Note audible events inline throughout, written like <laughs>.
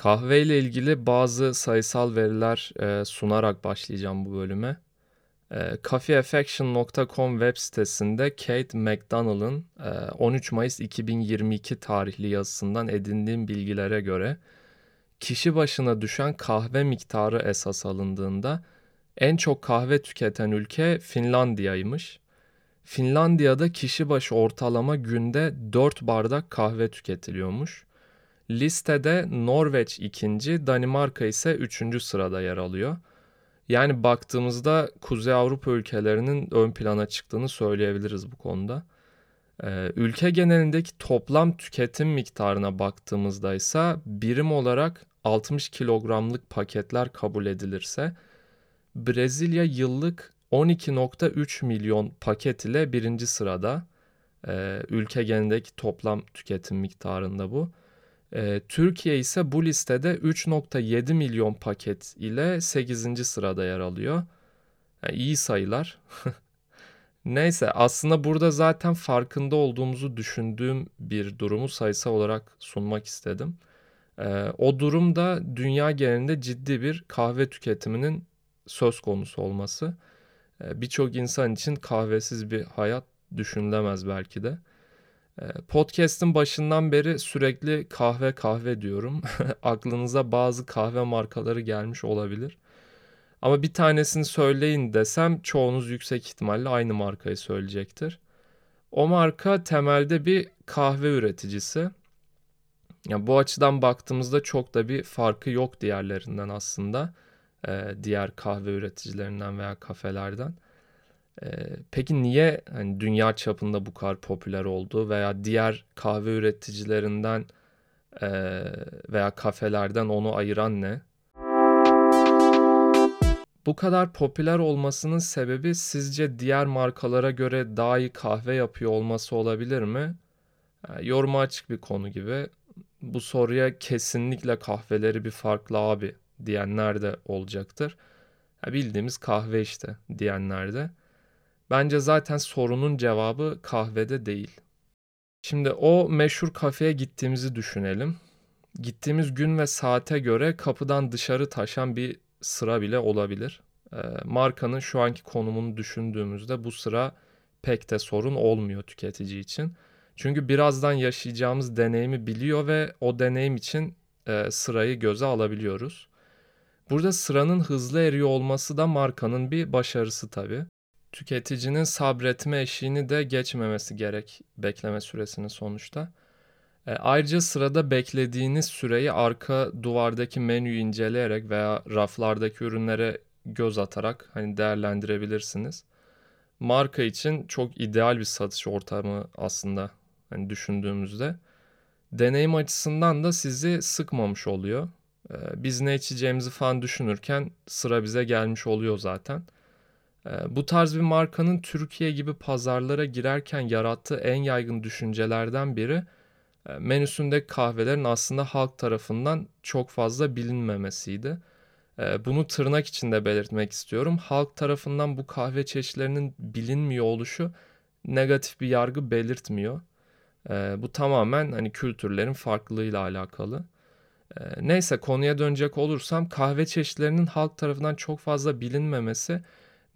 Kahve ile ilgili bazı sayısal veriler e, sunarak başlayacağım bu bölüme. E, coffeeaffection.com web sitesinde Kate McDonald'ın e, 13 Mayıs 2022 tarihli yazısından edindiğim bilgilere göre kişi başına düşen kahve miktarı esas alındığında en çok kahve tüketen ülke Finlandiya'ymış. Finlandiya'da kişi başı ortalama günde 4 bardak kahve tüketiliyormuş. Listede Norveç ikinci, Danimarka ise üçüncü sırada yer alıyor. Yani baktığımızda Kuzey Avrupa ülkelerinin ön plana çıktığını söyleyebiliriz bu konuda. Ee, ülke genelindeki toplam tüketim miktarına baktığımızda ise birim olarak 60 kilogramlık paketler kabul edilirse Brezilya yıllık 12.3 milyon paket ile birinci sırada. Ee, ülke genelindeki toplam tüketim miktarında bu. Ee, Türkiye ise bu listede 3.7 milyon paket ile 8. sırada yer alıyor. Yani iyi sayılar. <laughs> Neyse aslında burada zaten farkında olduğumuzu düşündüğüm bir durumu sayısal olarak sunmak istedim. Ee, o durum da dünya genelinde ciddi bir kahve tüketiminin söz konusu olması. Ee, Birçok insan için kahvesiz bir hayat düşünülemez belki de. Ee, podcast'ın başından beri sürekli kahve kahve diyorum. <laughs> Aklınıza bazı kahve markaları gelmiş olabilir. Ama bir tanesini söyleyin desem çoğunuz yüksek ihtimalle aynı markayı söyleyecektir. O marka temelde bir kahve üreticisi. Yani bu açıdan baktığımızda çok da bir farkı yok diğerlerinden aslında. Ee, diğer kahve üreticilerinden veya kafelerden. Ee, peki niye hani dünya çapında bu kadar popüler oldu veya diğer kahve üreticilerinden e, veya kafelerden onu ayıran ne? Bu kadar popüler olmasının sebebi sizce diğer markalara göre daha iyi kahve yapıyor olması olabilir mi? Yani yoruma açık bir konu gibi. Bu soruya kesinlikle kahveleri bir farklı abi diyenler de olacaktır. Ya bildiğimiz kahve işte diyenler de. Bence zaten sorunun cevabı kahvede değil. Şimdi o meşhur kafeye gittiğimizi düşünelim. Gittiğimiz gün ve saate göre kapıdan dışarı taşan bir sıra bile olabilir. E, markanın şu anki konumunu düşündüğümüzde bu sıra pek de sorun olmuyor tüketici için. Çünkü birazdan yaşayacağımız deneyimi biliyor ve o deneyim için e, sırayı göze alabiliyoruz. Burada sıranın hızlı eriyor olması da markanın bir başarısı tabii. Tüketicinin sabretme eşiğini de geçmemesi gerek bekleme süresini sonuçta. E, ayrıca sırada beklediğiniz süreyi arka duvardaki menüyü inceleyerek veya raflardaki ürünlere göz atarak hani değerlendirebilirsiniz. Marka için çok ideal bir satış ortamı aslında hani düşündüğümüzde. Deneyim açısından da sizi sıkmamış oluyor. Ee, biz ne içeceğimizi falan düşünürken sıra bize gelmiş oluyor zaten. Ee, bu tarz bir markanın Türkiye gibi pazarlara girerken yarattığı en yaygın düşüncelerden biri e, menüsündeki kahvelerin aslında halk tarafından çok fazla bilinmemesiydi. E, bunu tırnak içinde belirtmek istiyorum. Halk tarafından bu kahve çeşitlerinin bilinmiyor oluşu negatif bir yargı belirtmiyor. E, bu tamamen hani kültürlerin farklılığıyla alakalı. Neyse konuya dönecek olursam kahve çeşitlerinin halk tarafından çok fazla bilinmemesi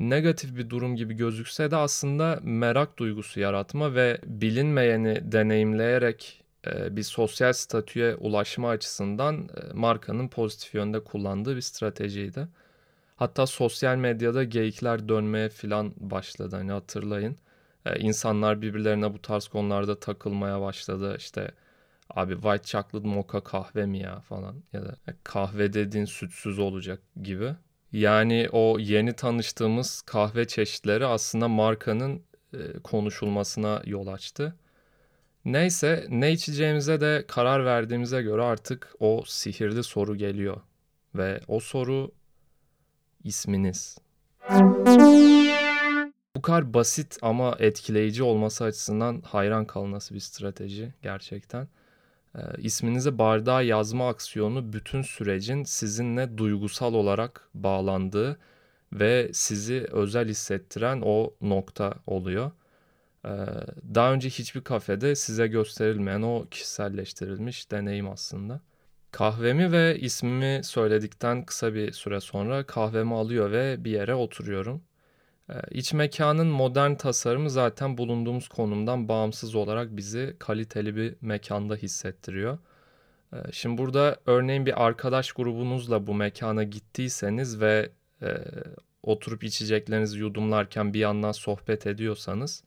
negatif bir durum gibi gözükse de aslında merak duygusu yaratma ve bilinmeyeni deneyimleyerek bir sosyal statüye ulaşma açısından markanın pozitif yönde kullandığı bir stratejiydi. Hatta sosyal medyada geyikler dönmeye filan başladı hani hatırlayın. İnsanlar birbirlerine bu tarz konularda takılmaya başladı. İşte abi white chocolate mocha kahve mi ya falan ya da kahve dediğin sütsüz olacak gibi. Yani o yeni tanıştığımız kahve çeşitleri aslında markanın konuşulmasına yol açtı. Neyse ne içeceğimize de karar verdiğimize göre artık o sihirli soru geliyor. Ve o soru isminiz. Bu kadar basit ama etkileyici olması açısından hayran kalınası bir strateji gerçekten. Ee, isminizi bardağa yazma aksiyonu bütün sürecin sizinle duygusal olarak bağlandığı ve sizi özel hissettiren o nokta oluyor. Ee, daha önce hiçbir kafede size gösterilmeyen o kişiselleştirilmiş deneyim aslında. Kahvemi ve ismimi söyledikten kısa bir süre sonra kahvemi alıyor ve bir yere oturuyorum. Eee, iç mekânın modern tasarımı zaten bulunduğumuz konumdan bağımsız olarak bizi kaliteli bir mekanda hissettiriyor. Eee, şimdi burada örneğin bir arkadaş grubunuzla bu mekana gittiyseniz ve, eee, oturup içeceklerinizi yudumlarken bir yandan sohbet ediyorsanız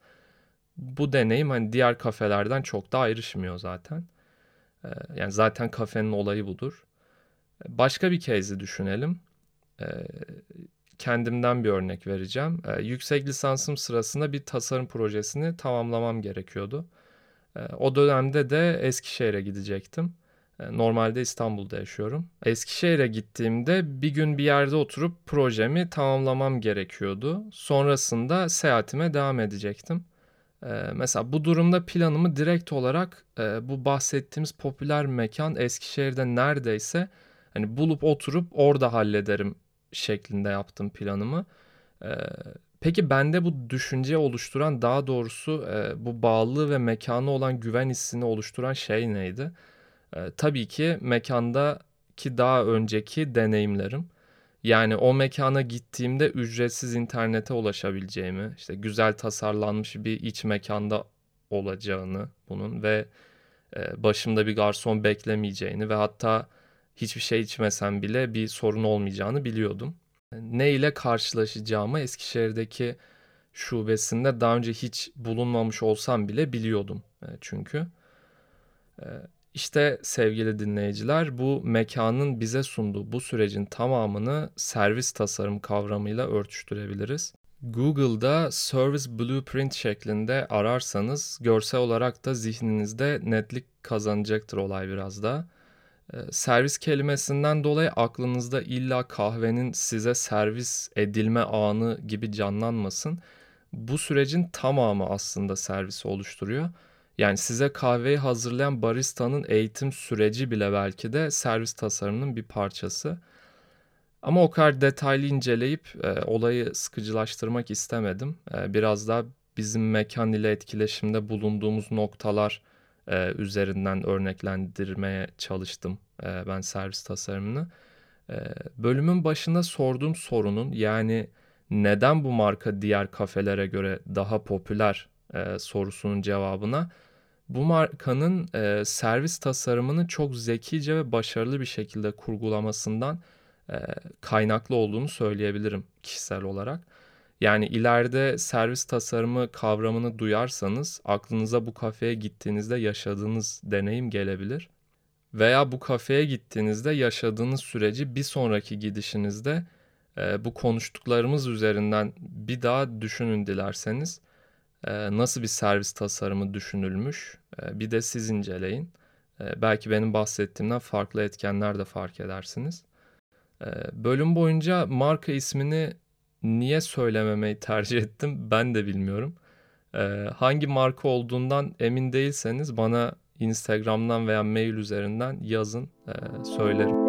bu deneyim, hani, diğer kafelerden çok da ayrışmıyor zaten. Eee, yani, zaten kafenin olayı budur. Başka bir case'i düşünelim. Eee, kendimden bir örnek vereceğim. Eee, yüksek lisansım sırasında bir tasarım projesini tamamlamam gerekiyordu. Eee, o dönemde de Eskişehir'e gidecektim. Eee, normalde İstanbul'da yaşıyorum. Eskişehir'e gittiğimde bir gün bir yerde oturup projemi tamamlamam gerekiyordu. Sonrasında seyahatime devam edecektim. Eee, mesela bu durumda planımı direkt olarak, eee, bu bahsettiğimiz popüler mekân Eskişehir'de neredeyse, hani, bulup oturup orada hallederim şeklinde yaptım planımı. Eee, peki bende bu düşünceyi oluşturan, daha doğrusu, eee, bu bağlılığı ve mekâna olan güven hissini oluşturan şey neydi? Eee, tabii ki mekândaki daha önceki deneyimlerim. Yani o mekâna gittiğimde ücretsiz internete ulaşabileceğimi, işte, güzel tasarlanmış bir iç mekânda olacağını bunun ve, başımda bir garson beklemeyeceğini ve hatta hiçbir şey içmesem bile bir sorun olmayacağını biliyordum. Ne ile karşılaşacağımı Eskişehir'deki şubesinde daha önce hiç bulunmamış olsam bile biliyordum, eee, çünkü. Eee, işte sevgili dinleyiciler, bu mekânın bize sunduğu bu sürecin tamamını servis tasarım kavramıyla örtüştürebiliriz. Google'da "service blueprint" şeklinde ararsanız görsel olarak da zihninizde netlik kazanacaktır olay biraz daha. Eee, servis kelimesinden dolayı aklınızda illa kahvenin size servis edilme anı gibi canlanmasın. Bu sürecin tamamı aslında servisi oluşturuyor. Yani size kahveyi hazırlayan barista'nın eğitim süreci bile belki de servis tasarımının bir parçası. Ama o kadar detaylı inceleyip, eee, olayı sıkıcılaştırmak istemedim. Eee, biraz daha bizim mekân ile etkileşimde bulunduğumuz noktalar, eee, üzerinden örneklendirmeye çalıştım, eee, ben servis tasarımını. Eee, bölümün başında sorduğum sorunun, yani, "Neden bu marka diğer kafelere göre daha popüler?" eee, sorusunun cevabına bu markanın, eee, servis tasarımını çok zekice ve başarılı bir şekilde kurgulamasından, eee, kaynaklı olduğunu söyleyebilirim kişisel olarak. Yani ileride servis tasarımı kavramını duyarsanız aklınıza bu kafeye gittiğinizde yaşadığınız deneyim gelebilir veya bu kafeye gittiğinizde yaşadığınız süreci bir sonraki gidişinizde, eee, bu konuştuklarımız üzerinden bir daha düşünün dilerseniz. Eee, nasıl bir servis tasarımı düşünülmüş, eee, bir de siz inceleyin. Eee, belki benim bahsettiğimden farklı etkenler de fark edersiniz. Eee, bölüm boyunca marka ismini niye söylememeyi tercih ettim ben de bilmiyorum. Eee, hangi marka olduğundan emin değilseniz bana Instagram'dan veya mail üzerinden yazın, eee, söylerim.